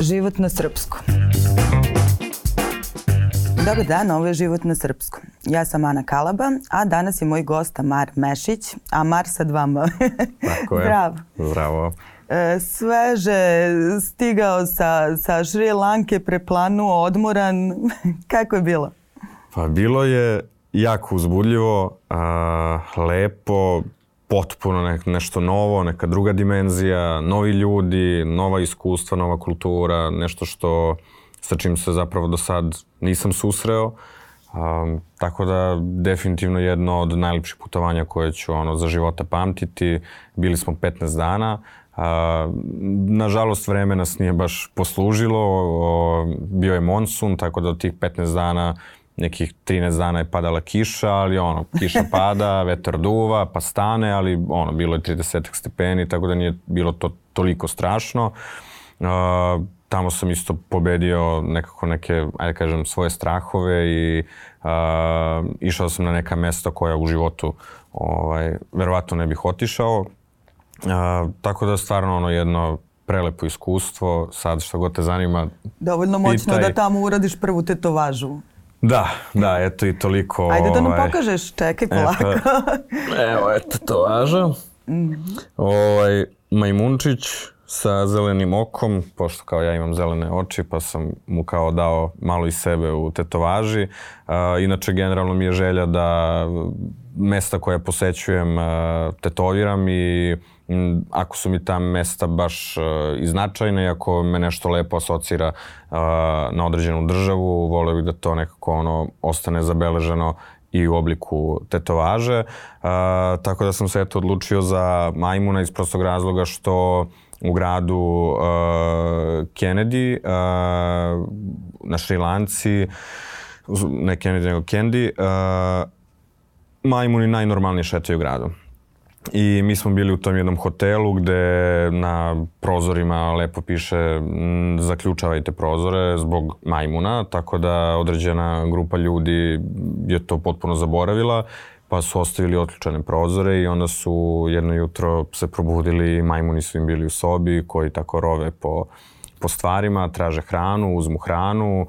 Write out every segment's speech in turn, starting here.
Život na srpskom. Dobar dan, ovo je Život na srpskom. Ja sam Ana Kalaba, a danas je moj gost Amar Mešić, Amar sa dva M. Tako je. Zdrav. Zdravo. E, sveže, stigao sa, sa Šri Lanke, preplanuo, odmoran. Kako je bilo? Pa bilo je jako uzbudljivo, a, lepo, potpuno ne, nešto novo, neka druga dimenzija, novi ljudi, nova iskustva, nova kultura, nešto što sa čim se zapravo do sad nisam susreo. Um, tako da definitivno jedno od najlepših putovanja koje ću ono, za života pamtiti. Bili smo 15 dana. Uh, nažalost vreme nas nije baš poslužilo. O, bio je monsun, tako da od tih 15 dana nekih 13 dana je padala kiša, ali ono, kiša pada, vetar duva, pa stane, ali ono, bilo je 30 stepeni, tako da nije bilo to toliko strašno. Uh, tamo sam isto pobedio nekako neke, ajde kažem, svoje strahove i uh, išao sam na neka mesta koja u životu ovaj, verovatno ne bih otišao. Uh, tako da stvarno ono jedno prelepo iskustvo, sad što god te zanima. Dovoljno moćno pitaj. da tamo uradiš prvu tetovažu. Da, da, eto i toliko. Ajde da nam ovaj, pokažeš, čekaj polako. Eto, evo, eto to važa. Mm. Ovaj, majmunčić, sa zelenim okom, pošto kao ja imam zelene oči, pa sam mu kao dao malo iz sebe u tetovaži. Inače, generalno mi je želja da mesta koje posećujem tetoviram i ako su mi ta mesta baš i značajne i ako me nešto lepo asocira na određenu državu, voleo bih da to nekako ono ostane zabeleženo i u obliku tetovaže. Tako da sam se eto odlučio za majmuna iz prostog razloga što u gradu uh, Kennedy uh, na Šrilanci, ne Kennedy nego Candy, uh, majmuni najnormalnije šetaju gradom. I mi smo bili u tom jednom hotelu gde na prozorima lepo piše zaključavajte prozore zbog majmuna, tako da određena grupa ljudi je to potpuno zaboravila pa su ostavili otključane prozore i onda su jedno jutro se probudili, majmuni su im bili u sobi koji tako rove po, po stvarima, traže hranu, uzmu hranu,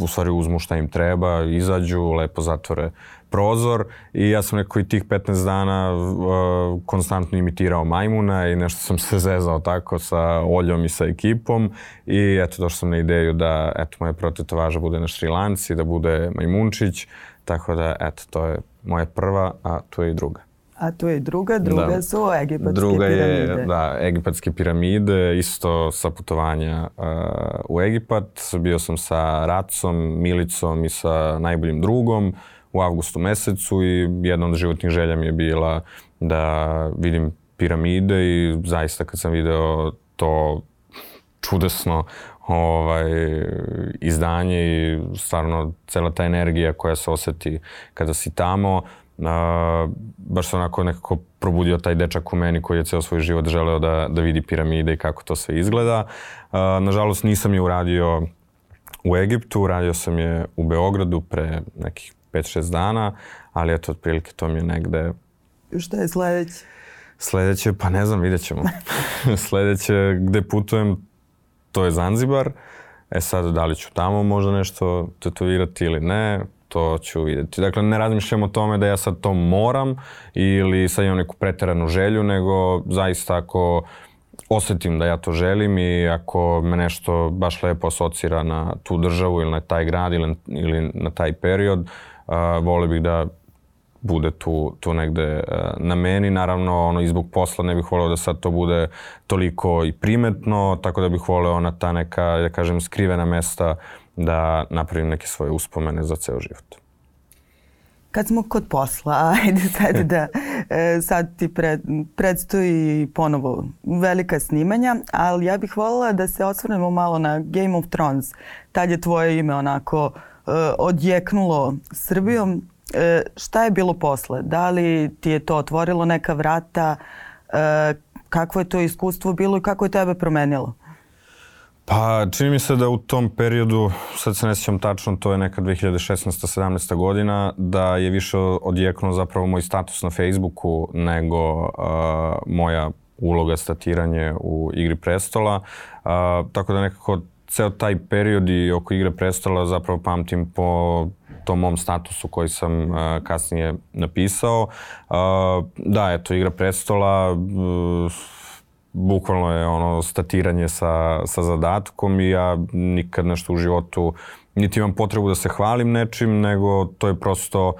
u stvari uzmu šta im treba, izađu, lepo zatvore prozor i ja sam neko i tih 15 dana uh, konstantno imitirao majmuna i nešto sam se zezao tako sa Oljom i sa ekipom i eto došao sam na ideju da eto moja protetovaža bude na Šrilanci, da bude majmunčić, tako da eto to je moja prva, a tu je i druga. A tu je druga, druga da. su egipatske druga piramide. Druga je, da, egipatske piramide, isto sa putovanja uh, u Egipat. Bio sam sa Racom, Milicom i sa najboljim drugom u avgustu mesecu i jedna od životnih želja mi je bila da vidim piramide i zaista kad sam video to čudesno ovaj, izdanje i stvarno cela ta energija koja se oseti kada si tamo, a, baš se onako nekako probudio taj dečak u meni koji je ceo svoj život želeo da, da vidi piramide i kako to sve izgleda. A, nažalost nisam je uradio u Egiptu, uradio sam je u Beogradu pre nekih 5-6 dana, ali eto, otprilike to mi je negde... Šta je sledeće? Sledeće, pa ne znam, vidjet ćemo. sledeće gde putujem, to je Zanzibar. E sad, da li ću tamo možda nešto tetovirati ili ne, to ću vidjeti. Dakle, ne razmišljam o tome da ja sad to moram ili sad imam neku preteranu želju, nego zaista ako osetim da ja to želim i ako me nešto baš lepo asocira na tu državu ili na taj grad ili, ili na taj period, uh, vole bih da bude tu, tu negde uh, na meni. Naravno, ono, i zbog posla ne bih voleo da sad to bude toliko i primetno, tako da bih voleo na ta neka, da kažem, skrivena mesta da napravim neke svoje uspomene za ceo život. Kad smo kod posla, ajde sad da e, sad ti pred, predstoji ponovo velika snimanja, ali ja bih voljela da se osvrnemo malo na Game of Thrones. Tad je tvoje ime onako e, odjeknulo Srbijom. E, šta je bilo posle? Da li ti je to otvorilo neka vrata? E, kakvo je to iskustvo bilo i kako je tebe promenilo? Pa čini mi se da u tom periodu, sad se ne sjećam tačno, to je neka 2016-17 godina, da je više odjeknuo zapravo moj status na Facebooku nego uh, moja uloga statiranje u Igri prestola. A, tako da nekako ceo taj period i oko Igre prestola zapravo pamtim po tom mom statusu koji sam uh, kasnije napisao. Uh, da, eto, Igra prestola, uh, bukvalno je ono statiranje sa, sa zadatkom i ja nikad nešto u životu niti imam potrebu da se hvalim nečim, nego to je prosto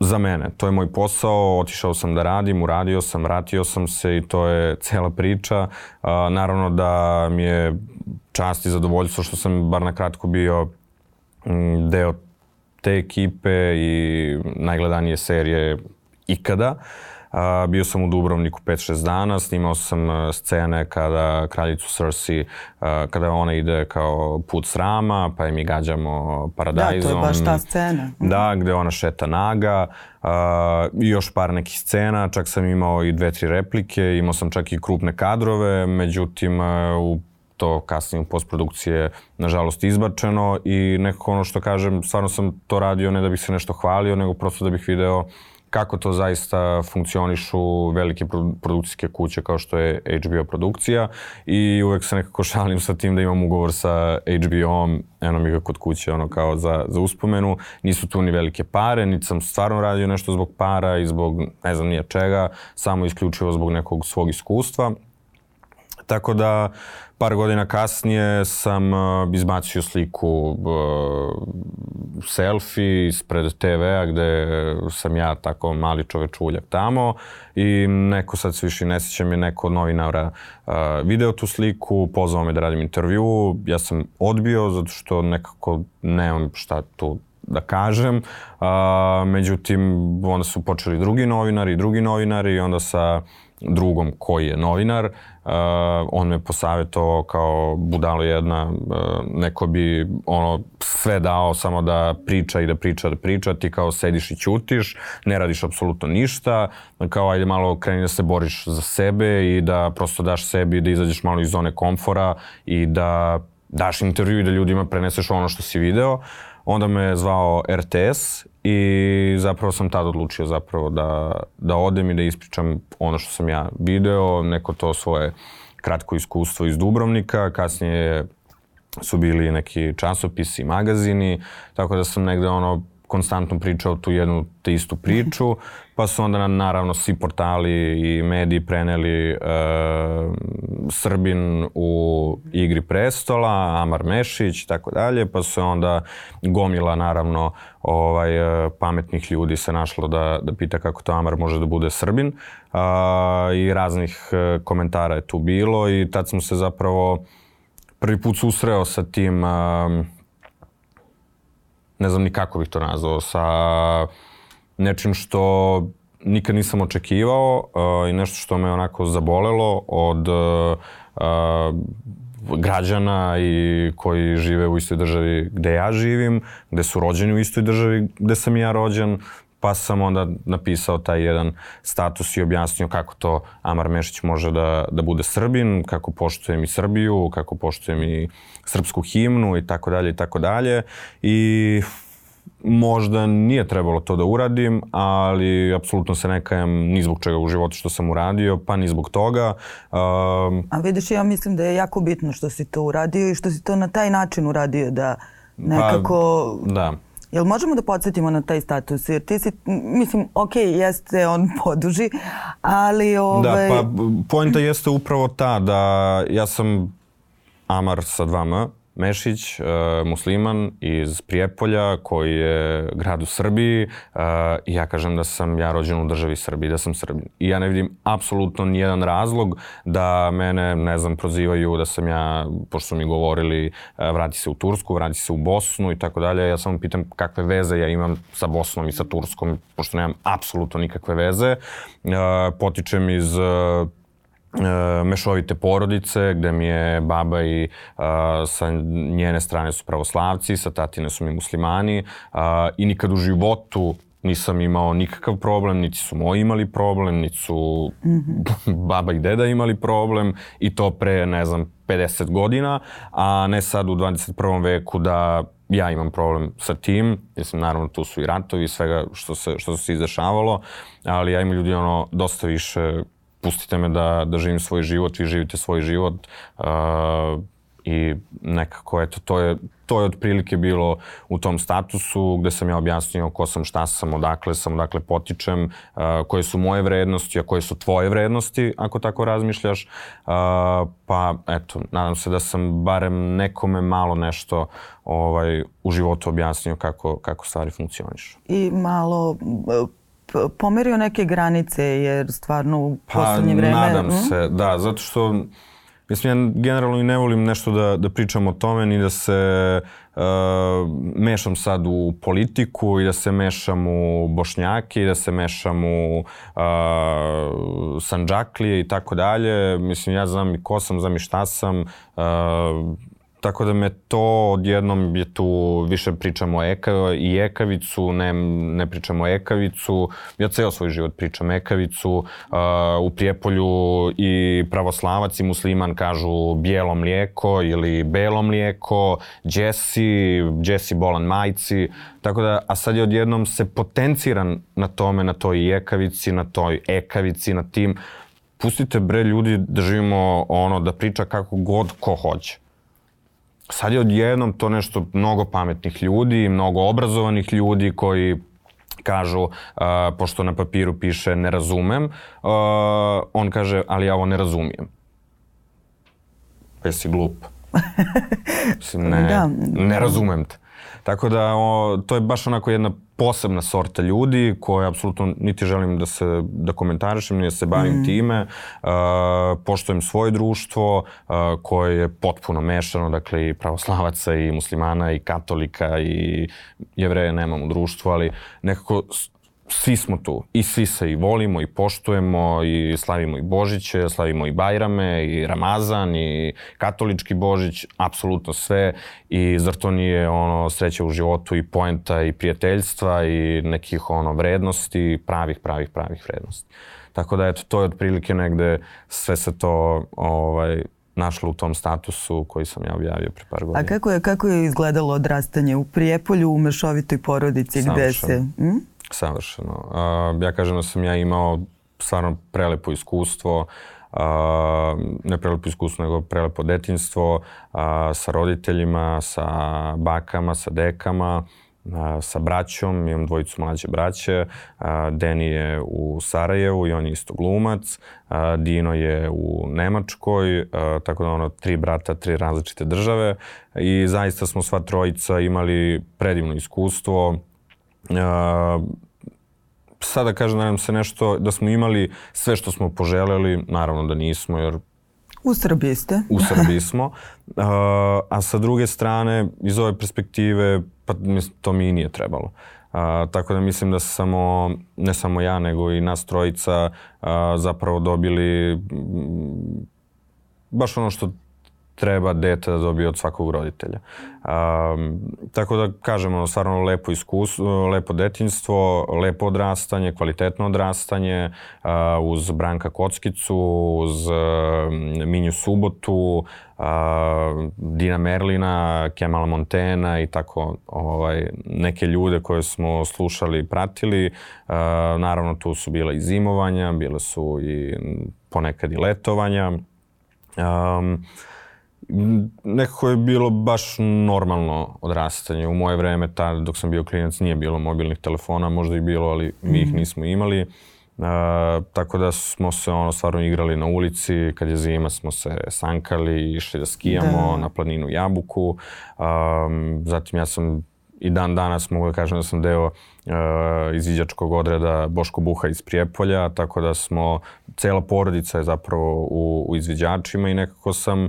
za mene. To je moj posao, otišao sam da radim, uradio sam, vratio sam se i to je cela priča. A, naravno da mi je čast i zadovoljstvo što sam bar na kratko bio deo te ekipe i najgledanije serije ikada. A, bio sam u Dubrovniku 5-6 dana, snimao sam scene kada kraljicu Cersei, a, kada ona ide kao put srama, pa je mi gađamo paradajzom. Da, to je baš ta scena. Da, gde ona šeta naga. A, još par nekih scena, čak sam imao i dve, tri replike, imao sam čak i krupne kadrove, međutim u to kasnije u postprodukcije nažalost izbačeno i nekako ono što kažem, stvarno sam to radio ne da bih se nešto hvalio, nego prosto da bih video kako to zaista funkcionišu velike produkcijske kuće kao što je HBO produkcija i uvek se nekako šalim sa tim da imam ugovor sa HBO-om, eno mi ga kod kuće ono kao za, za uspomenu. Nisu tu ni velike pare, niti sam stvarno radio nešto zbog para i zbog ne znam nije čega, samo isključivo zbog nekog svog iskustva. Tako da par godina kasnije sam uh, izbacio sliku uh, selfie ispred TV-a gde sam ja tako mali čovečuljak tamo i neko sad se više ne sjećam je neko od novinara uh, video tu sliku, pozvao me da radim intervju, ja sam odbio zato što nekako nemam šta tu da kažem. A, međutim, onda su počeli drugi novinari, drugi novinari i onda sa drugom koji je novinar. Uh, on me posavetovao kao budalo jedna, uh, neko bi ono sve dao samo da priča i da priča, da priča, ti kao sediš i ćutiš, ne radiš apsolutno ništa, kao ajde malo kreni da se boriš za sebe i da prosto daš sebi da izađeš malo iz zone komfora i da daš intervju i da ljudima preneseš ono što si video. Onda me zvao RTS I zapravo sam tad odlučio zapravo da, da odem i da ispričam ono što sam ja video, neko to svoje kratko iskustvo iz Dubrovnika, kasnije su bili neki časopisi, magazini, tako da sam negde ono konstantno pričao tu jednu te istu priču, pa su onda naravno svi portali i mediji preneli e, Srbin u igri prestola, Amar Mešić i tako dalje, pa se onda gomila naravno ovaj, e, pametnih ljudi se našlo da, da pita kako to Amar može da bude Srbin. A, i raznih e, komentara je tu bilo i tad smo se zapravo prvi put susreo sa tim a, ne znam ni kako bih to nazvao, sa nečim što nikad nisam očekivao uh, i nešto što me onako zabolelo od uh, građana i koji žive u istoj državi gde ja živim, gde su rođeni u istoj državi gde sam ja rođen, pa sam onda napisao taj jedan status i objasnio kako to Amar Mešić može da, da bude Srbin, kako poštujem i Srbiju, kako poštujem i srpsku himnu i tako dalje i tako dalje. I možda nije trebalo to da uradim, ali apsolutno se ne kajem ni zbog čega u životu što sam uradio, pa ni zbog toga. Um, A vidiš, ja mislim da je jako bitno što si to uradio i što si to na taj način uradio da nekako... Pa, da. Jel možemo da podsjetimo na taj status? Jer ti si, mislim, ok, jeste on poduži, ali... Ovaj... Da, pa poenta jeste upravo ta da ja sam Amar sa 2M, Mešić, uh, musliman iz Prijepolja koji je grad u Srbiji uh, i ja kažem da sam ja rođen u državi Srbiji, da sam Srbin. I ja ne vidim apsolutno nijedan razlog da mene, ne znam, prozivaju da sam ja, pošto su mi govorili uh, vrati se u Tursku, vrati se u Bosnu i tako dalje. Ja samo pitam kakve veze ja imam sa Bosnom i sa Turskom, pošto nemam apsolutno nikakve veze. Potičem iz e, mešovite porodice, gde mi je baba i a, sa njene strane su pravoslavci, sa tatine su mi muslimani a, i nikad u životu nisam imao nikakav problem, niti su moji imali problem, niti su mm -hmm. baba i deda imali problem i to pre, ne znam, 50 godina, a ne sad u 21. veku da ja imam problem sa tim, mislim, naravno tu su i ratovi i svega što se, što se izdešavalo, ali ja imam ljudi ono dosta više pustite me da, da živim svoj život, vi živite svoj život. Uh, I nekako, eto, to je, to je otprilike bilo u tom statusu gde sam ja objasnio ko sam, šta sam, odakle sam, odakle potičem, uh, koje su moje vrednosti, a koje su tvoje vrednosti, ako tako razmišljaš. Uh, pa, eto, nadam se da sam barem nekome malo nešto ovaj, u životu objasnio kako, kako stvari funkcionišu. I malo pomerio neke granice jer stvarno u pa, poslednje vreme... Pa nadam mm? se, da, zato što Mislim, ja generalno i ne volim nešto da, da pričam o tome, ni da se uh, mešam sad u politiku i da se mešam u bošnjake i da se mešam u uh, sanđaklije i tako dalje. Mislim, ja znam i ko sam, znam i šta sam. Uh, Tako da me to odjednom je tu više pričamo o eka, i ekavicu, ne, ne pričamo o ekavicu. Ja ceo svoj život pričam ekavicu. Uh, u Prijepolju i pravoslavac i musliman kažu bijelo mlijeko ili belo mlijeko, džesi, džesi bolan majci. Tako da, a sad je odjednom se potenciran na tome, na toj ekavici, na toj ekavici, na tim. Pustite bre ljudi da živimo ono, da priča kako god ko hoće sad je odjednom to nešto mnogo pametnih ljudi, mnogo obrazovanih ljudi koji kažu, uh, pošto na papiru piše ne razumem, uh, on kaže, ali ja ovo ne razumijem. Pa jesi glup. Mislim, ne, da. ne razumem te. Tako da o, to je baš onako jedna posebna sorta ljudi koje apsolutno niti želim da se da komentarišem, ni da se bavim mm. time. Uh, poštojem svoje društvo uh, koje je potpuno mešano, dakle i pravoslavaca i muslimana i katolika i jevreje nemam u društvu, ali nekako svi smo tu i svi se i volimo i poštujemo i slavimo i Božiće, slavimo i Bajrame i Ramazan i katolički Božić, apsolutno sve i zar to nije ono sreća u životu i poenta i prijateljstva i nekih ono vrednosti, pravih, pravih, pravih vrednosti. Tako da eto, to je otprilike negde sve se to ovaj, našlo u tom statusu koji sam ja objavio pre par godina. A kako je, kako je izgledalo odrastanje u Prijepolju u mešovitoj porodici Savršeno. gde se... Hm? Savršeno. Ja kažem da sam ja imao stvarno prelepo iskustvo, uh, ne prelepo iskustvo, nego prelepo detinstvo uh, sa roditeljima, sa bakama, sa dekama, uh, sa braćom, imam dvojicu mlađe braće, uh, Deni je u Sarajevu i on je isto glumac, uh, Dino je u Nemačkoj, uh, tako da ono, tri brata, tri različite države i zaista smo sva trojica imali predivno iskustvo, Uh, sada da kažem da nam se nešto, da smo imali sve što smo poželjeli, naravno da nismo, jer U Srbiji ste. U Srbiji smo. Uh, a sa druge strane, iz ove perspektive, pa to mi nije trebalo. Uh, tako da mislim da samo, ne samo ja, nego i nas trojica uh, zapravo dobili baš ono što treba dete da dobije od svakog roditelja. Um, tako da kažemo, stvarno lepo iskustvo, lepo detinstvo, lepo odrastanje, kvalitetno odrastanje, uh, uz Branka Kockicu, uz uh, Minju Subotu, uh, Dina Merlina, Kemala Montena i tako ovaj, neke ljude koje smo slušali i pratili. Uh, naravno tu su bila i zimovanja, bile su i ponekad i letovanja. Um, nekako je bilo baš normalno odrastanje. U moje vreme, tada dok sam bio klinac, nije bilo mobilnih telefona, možda i bilo, ali mi ih mhm. nismo imali. Uh, tako da smo se ono stvarno igrali na ulici, kad je zima smo se sankali, išli da skijamo da. na planinu Jabuku. Um, zatim ja sam i dan danas mogu da kažem da sam deo uh, izviđačkog odreda Boško Buha iz Prijepolja, tako da smo, cela porodica je zapravo u, u izviđačima i nekako sam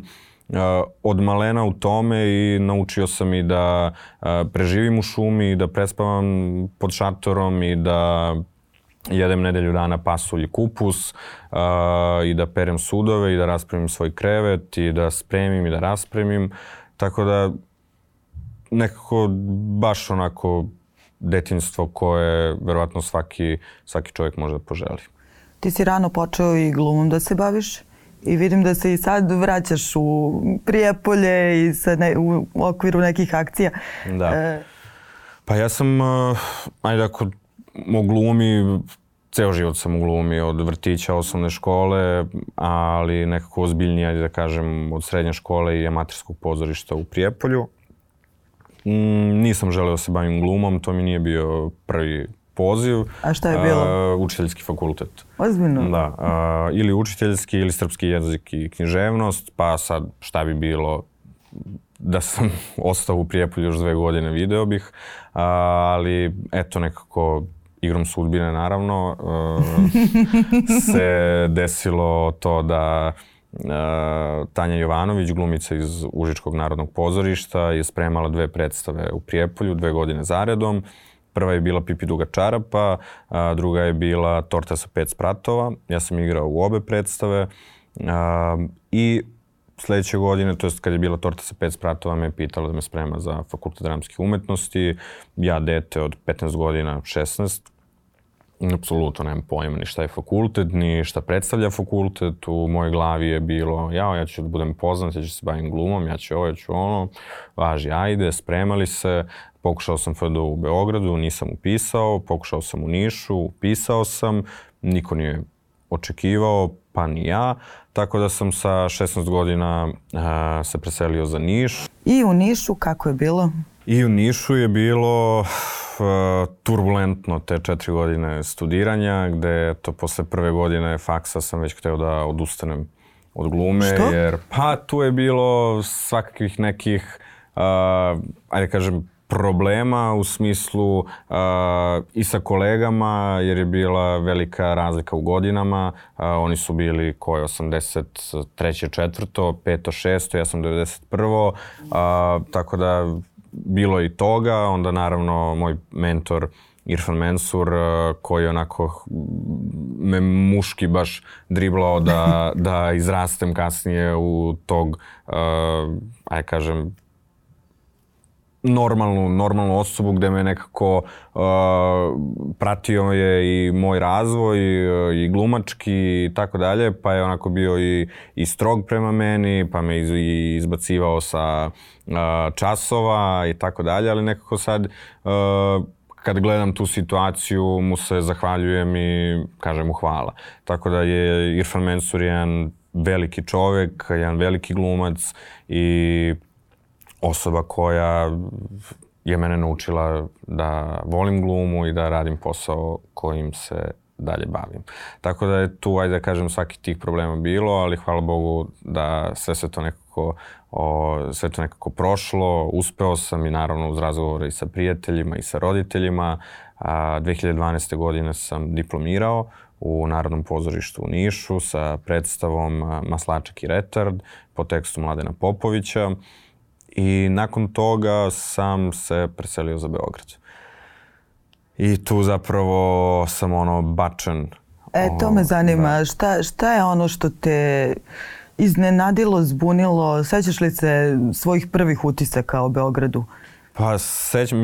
od malena u tome i naučio sam i da preživim u šumi i da prespavam pod šatorom i da jedem nedelju dana pasulj i kupus uh, i da perem sudove i da raspremim svoj krevet i da spremim i da raspremim. Tako da nekako baš onako detinstvo koje verovatno svaki, svaki čovjek može da poželi. Ti si rano počeo i glumom da se baviš? I vidim da se i sad vraćaš u Prijepolje i sa ne, u okviru nekih akcija. Da. E... Pa ja sam, uh, ajde ako o glumi, ceo život sam u glumi, od vrtića, osnovne škole, ali nekako ozbiljnije, ajde da kažem, od srednje škole i amaterskog pozorišta u Prijepolju. Mm, nisam želeo da se bavim glumom, to mi nije bio prvi poziv. A šta je bilo? Uh, učiteljski fakultet. Ozbiljno? Da, uh, ili učiteljski ili srpski jezik i književnost, pa sad šta bi bilo da sam ostao u Prijepolju još dve godine video bih, uh, ali eto nekako igrom sudbine naravno uh, se desilo to da uh, Tanja Jovanović, glumica iz Užičkog narodnog pozorišta, je spremala dve predstave u Prijepolju, dve godine zaredom. Prva je bila Pipi duga čarapa, a druga je bila Torta sa pet spratova. Ja sam igrao u obe predstave a, i sledeće godine, to jest kad je bila Torta sa pet spratova, me je pitala da me sprema za fakultet dramskih umetnosti. Ja, dete od 15 godina, 16, apsolutno nemam pojma ni šta je fakultet, ni šta predstavlja fakultet. U mojoj glavi je bilo, ja, ja ću da budem poznat, ja ću se bavim glumom, ja ću ovo, ja ću ono. Važi, ajde, spremali se. Pokušao sam FDU u Beogradu, nisam upisao, pokušao sam u Nišu, upisao sam, niko nije očekivao, pa ni ja. Tako da sam sa 16 godina a, se preselio za Niš. I u Nišu kako je bilo? I u Nišu je bilo uh, turbulentno te četiri godine studiranja, gde to posle prve godine faksa sam već hteo da odustanem od glume. Što? Jer pa tu je bilo svakakvih nekih, uh, ajde kažem, problema u smislu uh, i sa kolegama jer je bila velika razlika u godinama. Uh, oni su bili koje 83. četvrto, 5. 6. ja sam 91. Uh, tako da bilo i toga, onda naravno moj mentor Irfan Mensur koji onako me muški baš driblao da, da izrastem kasnije u tog, uh, aj kažem, normalnu, normalnu osobu gde me nekako uh, pratio je i moj razvoj uh, i glumački i tako dalje, pa je onako bio i, i strog prema meni, pa me iz, i izbacivao sa uh, časova i tako dalje, ali nekako sad uh, kad gledam tu situaciju mu se zahvaljujem i kažem mu hvala. Tako da je Irfan Mensur jedan veliki čovek, jedan veliki glumac i osoba koja je mene naučila da volim glumu i da radim posao kojim se dalje bavim. Tako da je tu, ajde da kažem, svaki tih problema bilo, ali hvala Bogu da sve se to nekako, o, sve to nekako prošlo. Uspeo sam i naravno uz razgovore i sa prijateljima i sa roditeljima. A, 2012. godine sam diplomirao u Narodnom pozorištu u Nišu sa predstavom Maslačak i retard po tekstu Mladena Popovića. I nakon toga sam se preselio za Beograd. I tu zapravo sam ono bačen. E, to me zanima. Da. Šta, šta je ono što te iznenadilo, zbunilo? Sećaš li se svojih prvih utisaka o Beogradu? Pa sećam,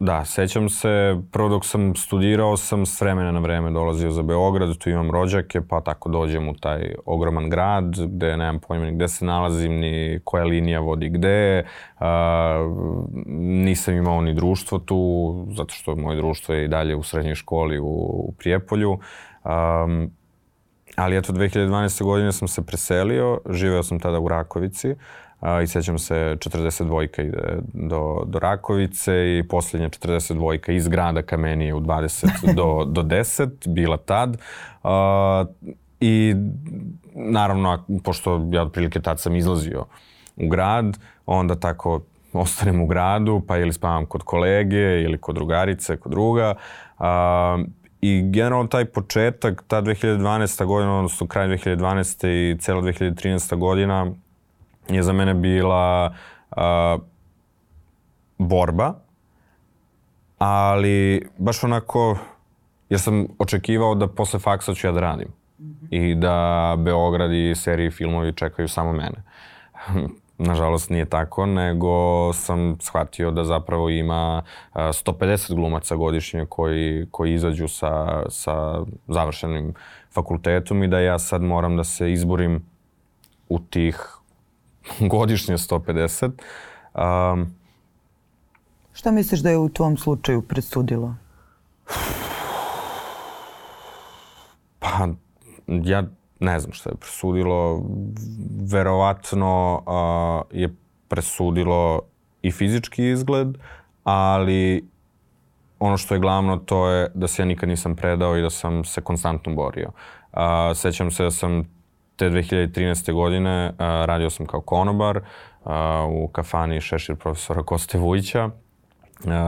da, sećam se, prvo dok sam studirao sam s vremena na vreme dolazio za Beograd, tu imam rođake, pa tako dođem u taj ogroman grad gde nemam pojma ni gde se nalazim, ni koja linija vodi gde, a, nisam imao ni društvo tu, zato što moje društvo je i dalje u srednjoj školi u, u Prijepolju. A, ali eto, 2012. godine sam se preselio, živeo sam tada u Rakovici, i sećam se 42 ide do, do Rakovice i posljednja 42 iz grada Kamenije u 20 do, do 10, bila tad. Uh, I naravno, pošto ja otprilike tad sam izlazio u grad, onda tako ostanem u gradu, pa ili spavam kod kolege ili kod drugarice, kod druga. Uh, I generalno taj početak, ta 2012. godina, odnosno kraj 2012. i cela 2013. godina, je za mene bila uh, borba, ali baš onako, jer sam očekivao da posle faksa ću ja da radim. Mm -hmm. I da Beograd i serije i filmovi čekaju samo mene. Nažalost nije tako, nego sam shvatio da zapravo ima 150 glumaca godišnje koji, koji izađu sa, sa završenim fakultetom i da ja sad moram da se izborim u tih godišnje 150. Um, Šta misliš da je u tvom slučaju presudilo? ja ne znam što je presudilo, verovatno a, je presudilo i fizički izgled, ali ono što je glavno to je da se ja nikad nisam predao i da sam se konstantno borio. A, sećam se da sam te 2013. godine a, radio sam kao konobar a, u kafani Šešir profesora Koste Vujića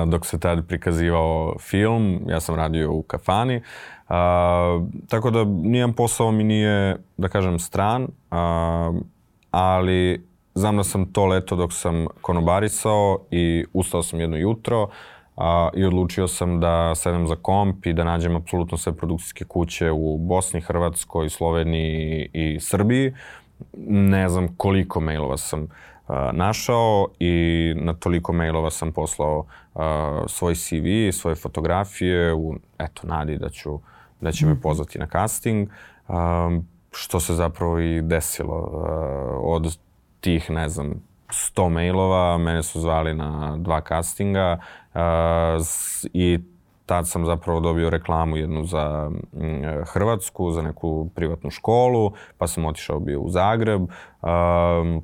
dok se tad prikazivao film, ja sam radio u kafani. A, tako da nijem posao mi nije, da kažem, stran, a, ali znam da sam to leto dok sam konobarisao i ustao sam jedno jutro a, i odlučio sam da sedem za komp i da nađem apsolutno sve produkcijske kuće u Bosni, Hrvatskoj, Sloveniji i Srbiji. Ne znam koliko mailova sam a, našao i na toliko mailova sam poslao a, svoj CV, svoje fotografije u, eto, nadi da ću da će me mhm. pozvati na casting, um, što se zapravo i desilo. Uh, od tih, ne znam, 100 mailova, mene su zvali na dva castinga uh, i tad sam zapravo dobio reklamu jednu za mm, Hrvatsku, za neku privatnu školu, pa sam otišao bio u Zagreb. Um,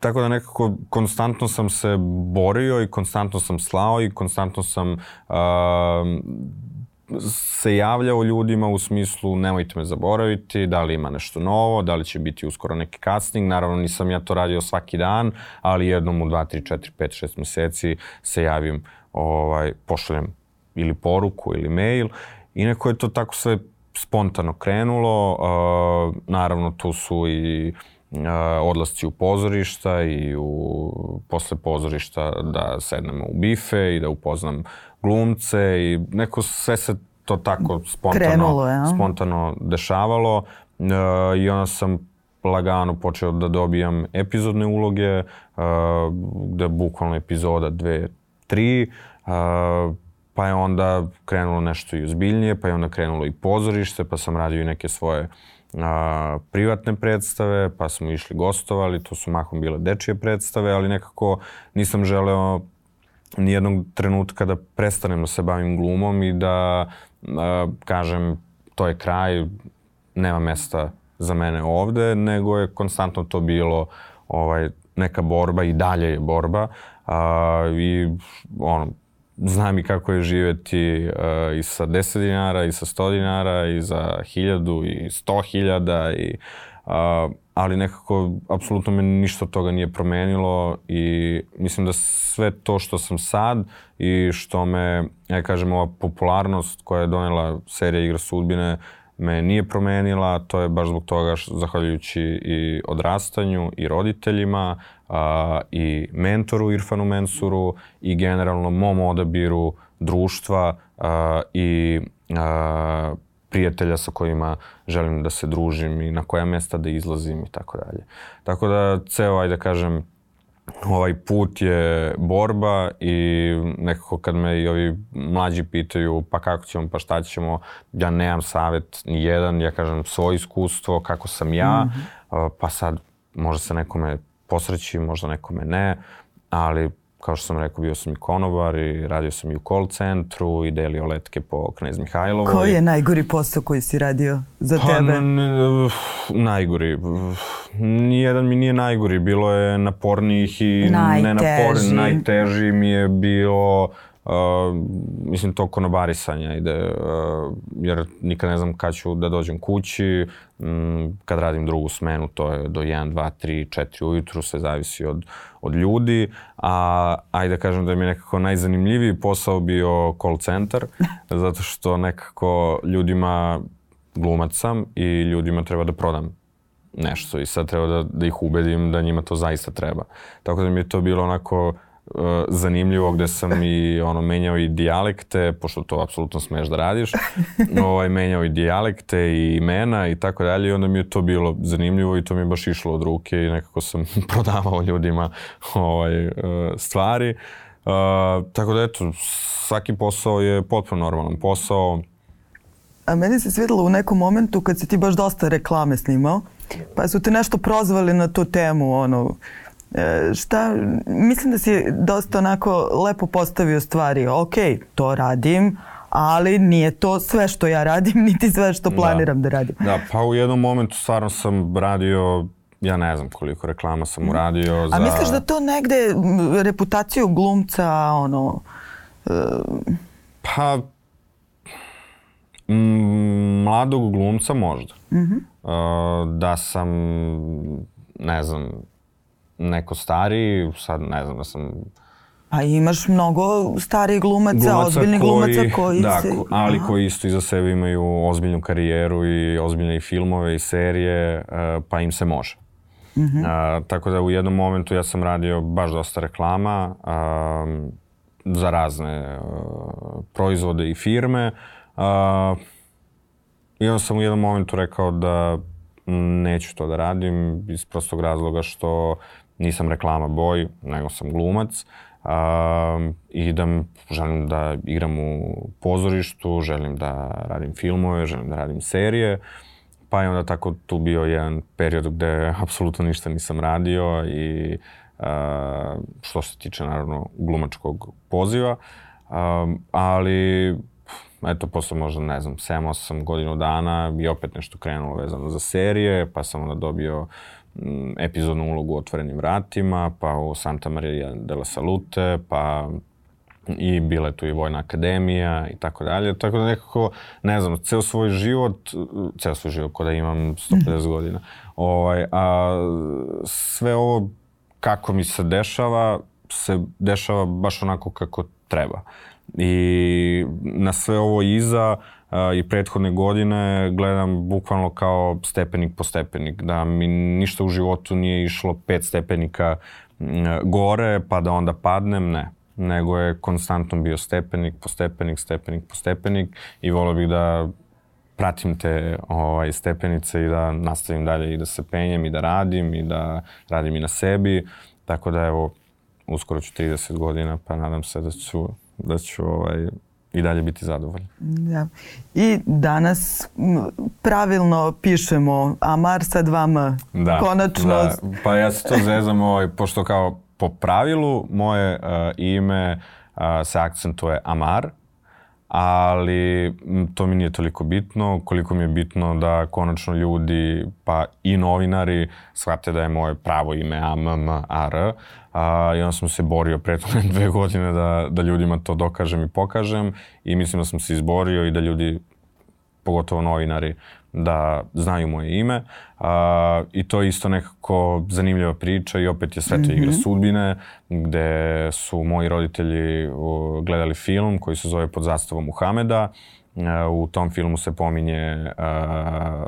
tako da nekako konstantno sam se borio i konstantno sam slao i konstantno sam uh, se javljao ljudima u smislu nemojte me zaboraviti, da li ima nešto novo, da li će biti uskoro neki casting. Naravno nisam ja to radio svaki dan, ali jednom u 2, 3, 4, 5, 6 meseci se javim, ovaj, pošaljem ili poruku ili mail i neko je to tako sve spontano krenulo. Uh, naravno tu su i uh, odlasci u pozorišta i u, posle pozorišta da sednemo u bife i da upoznam glumce i neko sve se to tako spontano, Krenulo, ja. spontano dešavalo. E, i onda sam lagano počeo da dobijam epizodne uloge, e, gde bukvalno epizoda dve, tri, e, pa je onda krenulo nešto i ozbiljnije, pa je onda krenulo i pozorište, pa sam radio i neke svoje a, privatne predstave, pa smo išli gostovali, to su mahom bile dečije predstave, ali nekako nisam želeo nijednog trenutka da prestanem da se bavim glumom i da a, kažem to je kraj, nema mesta za mene ovde, nego je konstantno to bilo ovaj, neka borba i dalje je borba a, i ono, znam i kako je živeti uh, i sa 10 dinara i sa 100 dinara i za 1000 i 100.000 i uh, ali nekako apsolutno me ništa od toga nije promenilo i mislim da sve to što sam sad i što me, ja kažem, ova popularnost koja je donela serija Igra sudbine me nije promenila, to je baš zbog toga što, zahvaljujući i odrastanju i roditeljima a, i mentoru Irfanu Mensuru i generalno mom odabiru društva a, i a, prijatelja sa kojima želim da se družim i na koja mesta da izlazim i tako dalje. Tako da ceo, ajde da kažem, ovaj put je borba i nekako kad me i ovi mlađi pitaju pa kako ćemo, pa šta ćemo, ja nemam savet ni jedan, ja kažem svoje iskustvo, kako sam ja, mm -hmm. pa sad možda se nekome posreći, možda nekome ne, ali kao što sam rekao, bio sam i konobar i radio sam i u call centru i delio letke po Knez Mihajlovoj. Koji je najgori posao koji si radio za pa, tebe? najgori. Nijedan mi nije najgori. Bilo je napornijih i najteži. nenapornijih. Najteži mi je bilo Uh, mislim to konobarisanje ide, uh, jer nikad ne znam kad ću da dođem kući, um, kad radim drugu smenu to je do 1, 2, 3, 4 ujutru, sve zavisi od, od ljudi, a ajde da kažem da mi je nekako najzanimljiviji posao bio call center, zato što nekako ljudima glumac sam i ljudima treba da prodam nešto i sad treba da, da ih ubedim da njima to zaista treba. Tako da mi je to bilo onako Uh, zanimljivo gde sam i ono menjao i dijalekte, pošto to apsolutno smeš da radiš. Ovaj menjao i dijalekte i imena i tako dalje i onda mi je to bilo zanimljivo i to mi je baš išlo od ruke i nekako sam prodavao ljudima ovaj uh, stvari. Uh, tako da eto, svaki posao je potpuno normalan posao. A meni se svidelo u nekom momentu kad si ti baš dosta reklame snimao, pa su te nešto prozvali na tu temu, ono, E, šta, mislim da si dosta onako lepo postavio stvari. Ok, to radim, ali nije to sve što ja radim, niti sve što planiram da, da radim. Da, pa u jednom momentu stvarno sam radio ja ne znam koliko reklama sam uradio za... A misliš da to negde reputaciju glumca, ono... Uh... Pa, mladog glumca možda. Uh -huh. uh, da sam, ne znam, neko stariji, sad ne znam da sam A imaš mnogo starih glumaca, glumaca ozbiljnih koji, glumaca koji da, se... ali aha. koji isto iza sebe imaju ozbiljnu karijeru i ozbiljne i filmove i serije, uh, pa im se može. Uh -huh. uh, tako da u jednom momentu ja sam radio baš dosta reklama uh, za razne uh, proizvode i firme. Uh, I onda sam u jednom momentu rekao da neću to da radim iz prostog razloga što nisam reklama boj, nego sam glumac. Uh, I da želim da igram u pozorištu, želim da radim filmove, želim da radim serije. Pa je onda tako tu bio jedan period gde apsolutno ništa nisam radio i uh, što se tiče naravno glumačkog poziva. Um, ali eto, posle možda, ne znam, 7-8 godinu dana i opet nešto krenulo vezano za serije, pa sam onda dobio epizodnu ulogu u Otvorenim vratima, pa u Santa Maria de la Salute, pa i bila je tu i Vojna akademija i tako dalje. Tako da nekako, ne znam, ceo svoj život, ceo svoj život, kod da imam 150 godina, ovaj, a sve ovo kako mi se dešava, se dešava baš onako kako treba. I na sve ovo iza a, i prethodne godine gledam bukvalno kao stepenik po stepenik, da mi ništa u životu nije išlo pet stepenika gore pa da onda padnem, ne nego je konstantno bio stepenik po stepenik, stepenik po stepenik i volio bih da pratim te ovaj, stepenice i da nastavim dalje i da se penjem i da radim i da radim i na sebi. Tako da evo, uskoro ću 30 godina pa nadam se da ću, da ću ovaj, i dalje biti zadovoljan. Ja. I danas pravilno pišemo Amar sa dvama. Da, Konačno. Da. Pa ja se to zezam, ovaj, pošto kao po pravilu moje uh, ime uh, se akcentuje Amar, ali to mi nije toliko bitno, koliko mi je bitno da konačno ljudi, pa i novinari, shvate da je moje pravo ime AMMAR. A, I onda sam se borio prethodne dve godine da, da ljudima to dokažem i pokažem i mislim da sam se izborio i da ljudi, pogotovo novinari, da znaju moje ime. A, I to je isto nekako zanimljiva priča i opet je sve to mm -hmm. igra sudbine gde su moji roditelji gledali film koji se zove Pod zastavom Muhameda. Uh, u tom filmu se pominje uh,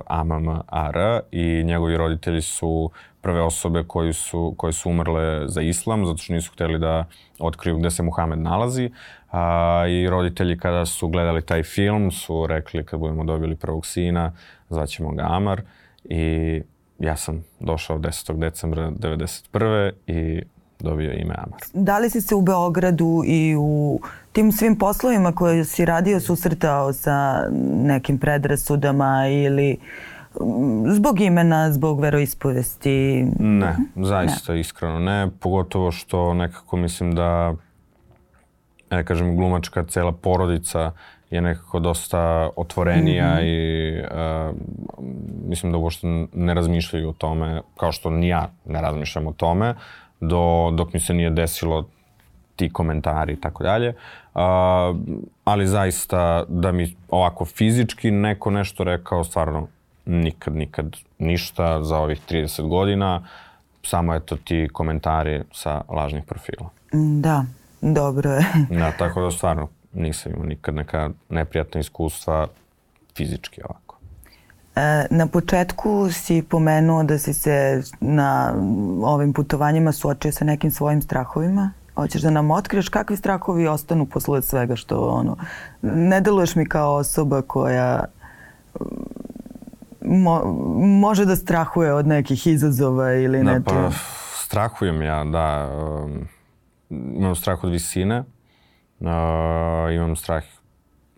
AMMAR i njegovi roditelji su prve osobe koji su, koje su umrle za islam, zato što nisu hteli da otkriju gde se Muhamed nalazi. A, I roditelji kada su gledali taj film su rekli kad budemo dobili prvog sina, zvaćemo ga Amar. I ja sam došao 10. decembra 1991. i dobio ime Amar. Da li si se u Beogradu i u tim svim poslovima koje si radio susretao sa nekim predrasudama ili zbog imena, zbog veroispovesti? Ne, zaista ne. iskreno ne, pogotovo što nekako mislim da ne kažem glumačka cela porodica je nekako dosta otvorenija mm -hmm. i uh, mislim da uopšte ne razmišljaju o tome, kao što ni ja ne razmišljam o tome, do, dok mi se nije desilo ti komentari i tako dalje. Ali zaista da mi ovako fizički neko nešto rekao, stvarno nikad, nikad ništa za ovih 30 godina. Samo eto ti komentari sa lažnih profila. Da, dobro je. da, tako da stvarno nisam imao nikad neka neprijatna iskustva fizički ovako. Na početku si pomenuo da si se na ovim putovanjima suočio sa nekim svojim strahovima. Hoćeš da nam otkriješ kakvi strahovi ostanu posle svega što ono, ne deluješ mi kao osoba koja mo, može da strahuje od nekih izazova ili da, ne pa, strahujem ja, da. Um, imam strah od visine, uh, imam strah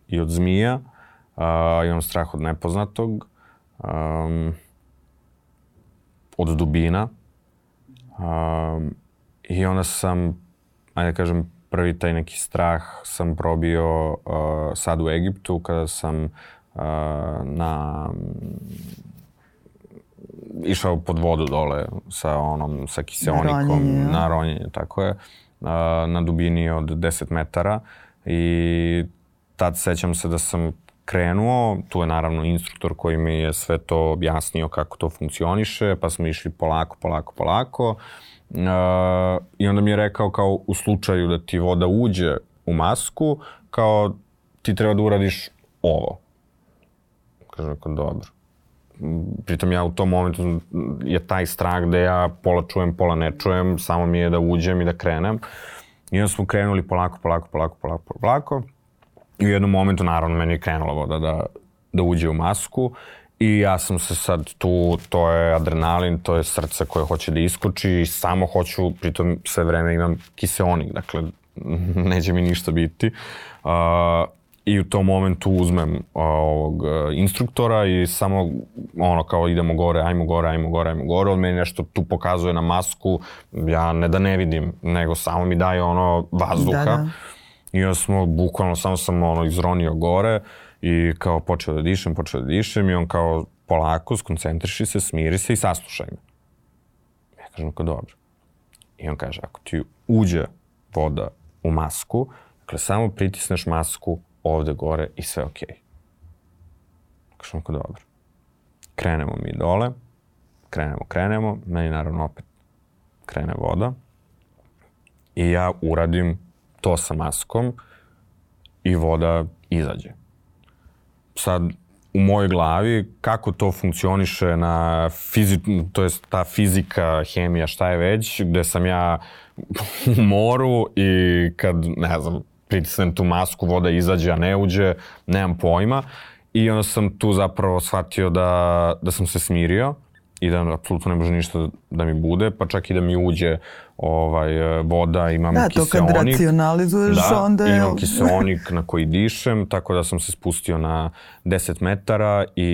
i od zmija, uh, imam strah od nepoznatog, um, od dubina. Um, I onda sam, ajde da kažem, prvi taj neki strah sam probio uh, sad u Egiptu kada sam uh, na išao pod vodu dole sa onom, sa kiseonikom, na, na ronjenje, tako je, uh, na dubini od 10 metara i tad sećam se da sam krenuo, tu je naravno instruktor koji mi je sve to objasnio kako to funkcioniše, pa smo išli polako, polako, polako. Uh, I onda mi je rekao kao u slučaju da ti voda uđe u masku, kao ti treba da uradiš ovo. Kaže, kao dobro. Pritom ja u tom momentu je taj strah da ja pola čujem, pola ne čujem, samo mi je da uđem i da krenem. I onda smo krenuli polako, polako, polako, polako, polako. U jednom momentu, naravno, meni je krenula voda da, da uđe u masku i ja sam se sad tu, to je adrenalin, to je srce koje hoće da iskoči i samo hoću, pritom sve vreme imam kiseonik, dakle, neće mi ništa biti. Uh, I u tom momentu uzmem uh, ovog uh, instruktora i samo ono kao idemo gore, ajmo gore, ajmo gore, ajmo gore. On meni nešto tu pokazuje na masku, ja ne da ne vidim, nego samo mi daje ono vazduha. Da, da I onda smo, bukvalno, samo sam ono, izronio gore i kao počeo da dišem, počeo da dišem i on kao polako, skoncentriši se, smiri se i saslušaj me. Ja kažem kao dobro. I on kaže, ako ti uđe voda u masku, dakle samo pritisneš masku ovde gore i sve okej. Okay. Kažem kao dobro. Krenemo mi dole, krenemo, krenemo, meni naravno opet krene voda i ja uradim to sa maskom i voda izađe. Sad, u mojoj glavi kako to funkcioniše na fizi, to je ta fizika, hemija, šta je već, gde sam ja u moru i kad, ne znam, pritisnem tu masku, voda izađe, a ne uđe, nemam pojma. I onda sam tu zapravo shvatio da, da sam se smirio i da apsolutno ne može ništa da mi bude, pa čak i da mi uđe ovaj, voda, imam da, kiseonik. Da, to kad racionalizuješ, da, onda je... imam kiseonik na koji dišem, tako da sam se spustio na 10 metara i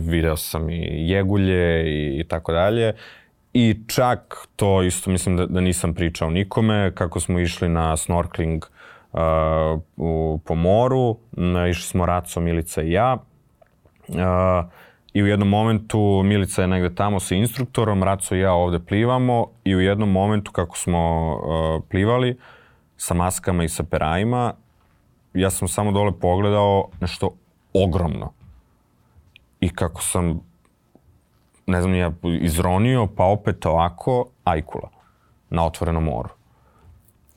video sam i jegulje i, i tako dalje. I čak to isto mislim da, da nisam pričao nikome, kako smo išli na snorkeling uh, u, po moru, išli smo Raco, Milica i ja. Uh, I u jednom momentu Milica je negde tamo sa instruktorom, Raco i ja ovde plivamo i u jednom momentu kako smo uh, plivali sa maskama i sa perajima, ja sam samo dole pogledao nešto ogromno. I kako sam, ne znam, ja izronio, pa opet ovako, ajkula na otvorenom moru.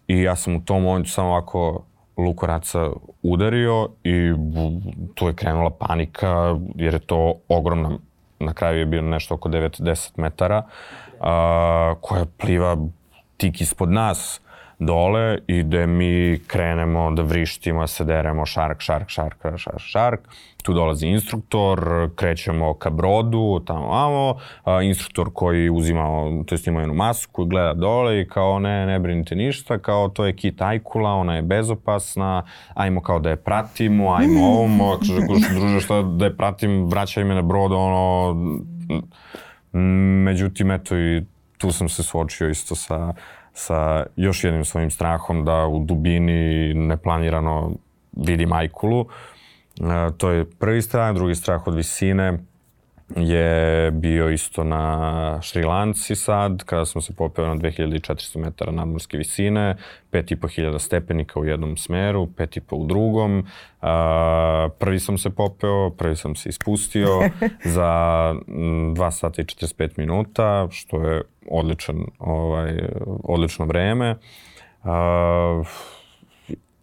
I ja sam u tom momentu samo ovako Lukoraca udario i tu je krenula panika jer je to ogromna, na kraju je bio nešto oko 9-10 metara, a, koja pliva tik ispod nas dole i gde mi krenemo da vrištimo, se deremo šark, šark, šark, šark, šark. Tu dolazi instruktor, krećemo ka brodu, tamo amo, a, instruktor koji uzima, to jest ima jednu masku, gleda dole i kao ne, ne brinite ništa, kao to je kit ajkula, ona je bezopasna, ajmo kao da je pratimo, ajmo ovom, kaže, druže, šta da je pratim, vraćaj me na brod, ono, međutim, eto i tu sam se suočio isto sa sa još jednim svojim strahom da u dubini neplanirano vidim ajkulu. E, to je prvi strah, drugi strah od visine je bio isto na Šrilanci sad, kada smo se popeo na 2400 metara nadmorske visine, 5500 stepenika u jednom smeru, 5,5 u drugom. Uh, prvi sam se popeo, prvi sam se ispustio za 2 sata i 45 minuta, što je odličan, ovaj, odlično vreme. Uh,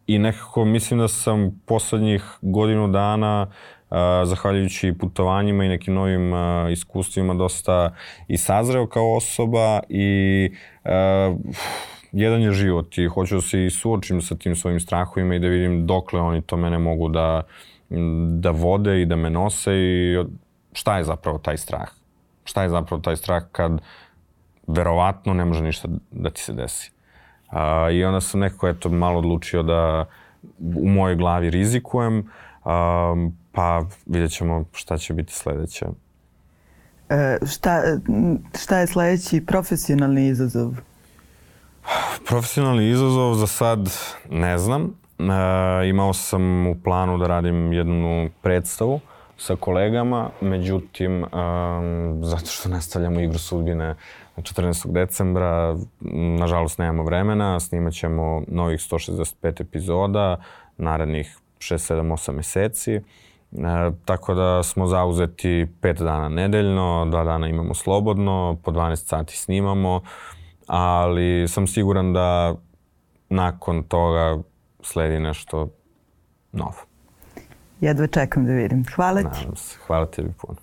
I nekako mislim da sam poslednjih godinu dana uh, zahvaljujući putovanjima i nekim novim iskustvima dosta i sazreo kao osoba i jedan je život i hoću da se i suočim sa tim svojim strahovima i da vidim dokle oni to mene mogu da, da vode i da me nose i šta je zapravo taj strah. Šta je zapravo taj strah kad verovatno ne može ništa da ti se desi. Uh, I onda sam nekako eto malo odlučio da u mojoj glavi rizikujem, um, pa vidjet ćemo šta će biti sledeće. E, šta, šta je sledeći profesionalni izazov? profesionalni izazov za sad ne znam. E, imao sam u planu da radim jednu predstavu sa kolegama, međutim, um, zato što nastavljamo igru sudbine 14. decembra, nažalost nemamo vremena, snimat ćemo novih 165 epizoda, narednih 6, 7, 8 meseci. E, tako da smo zauzeti pet dana nedeljno, dva dana imamo slobodno, po 12 sati snimamo, ali sam siguran da nakon toga sledi nešto novo. Jedva čekam da vidim. Hvala ti. Nadam se. Hvala tebi puno.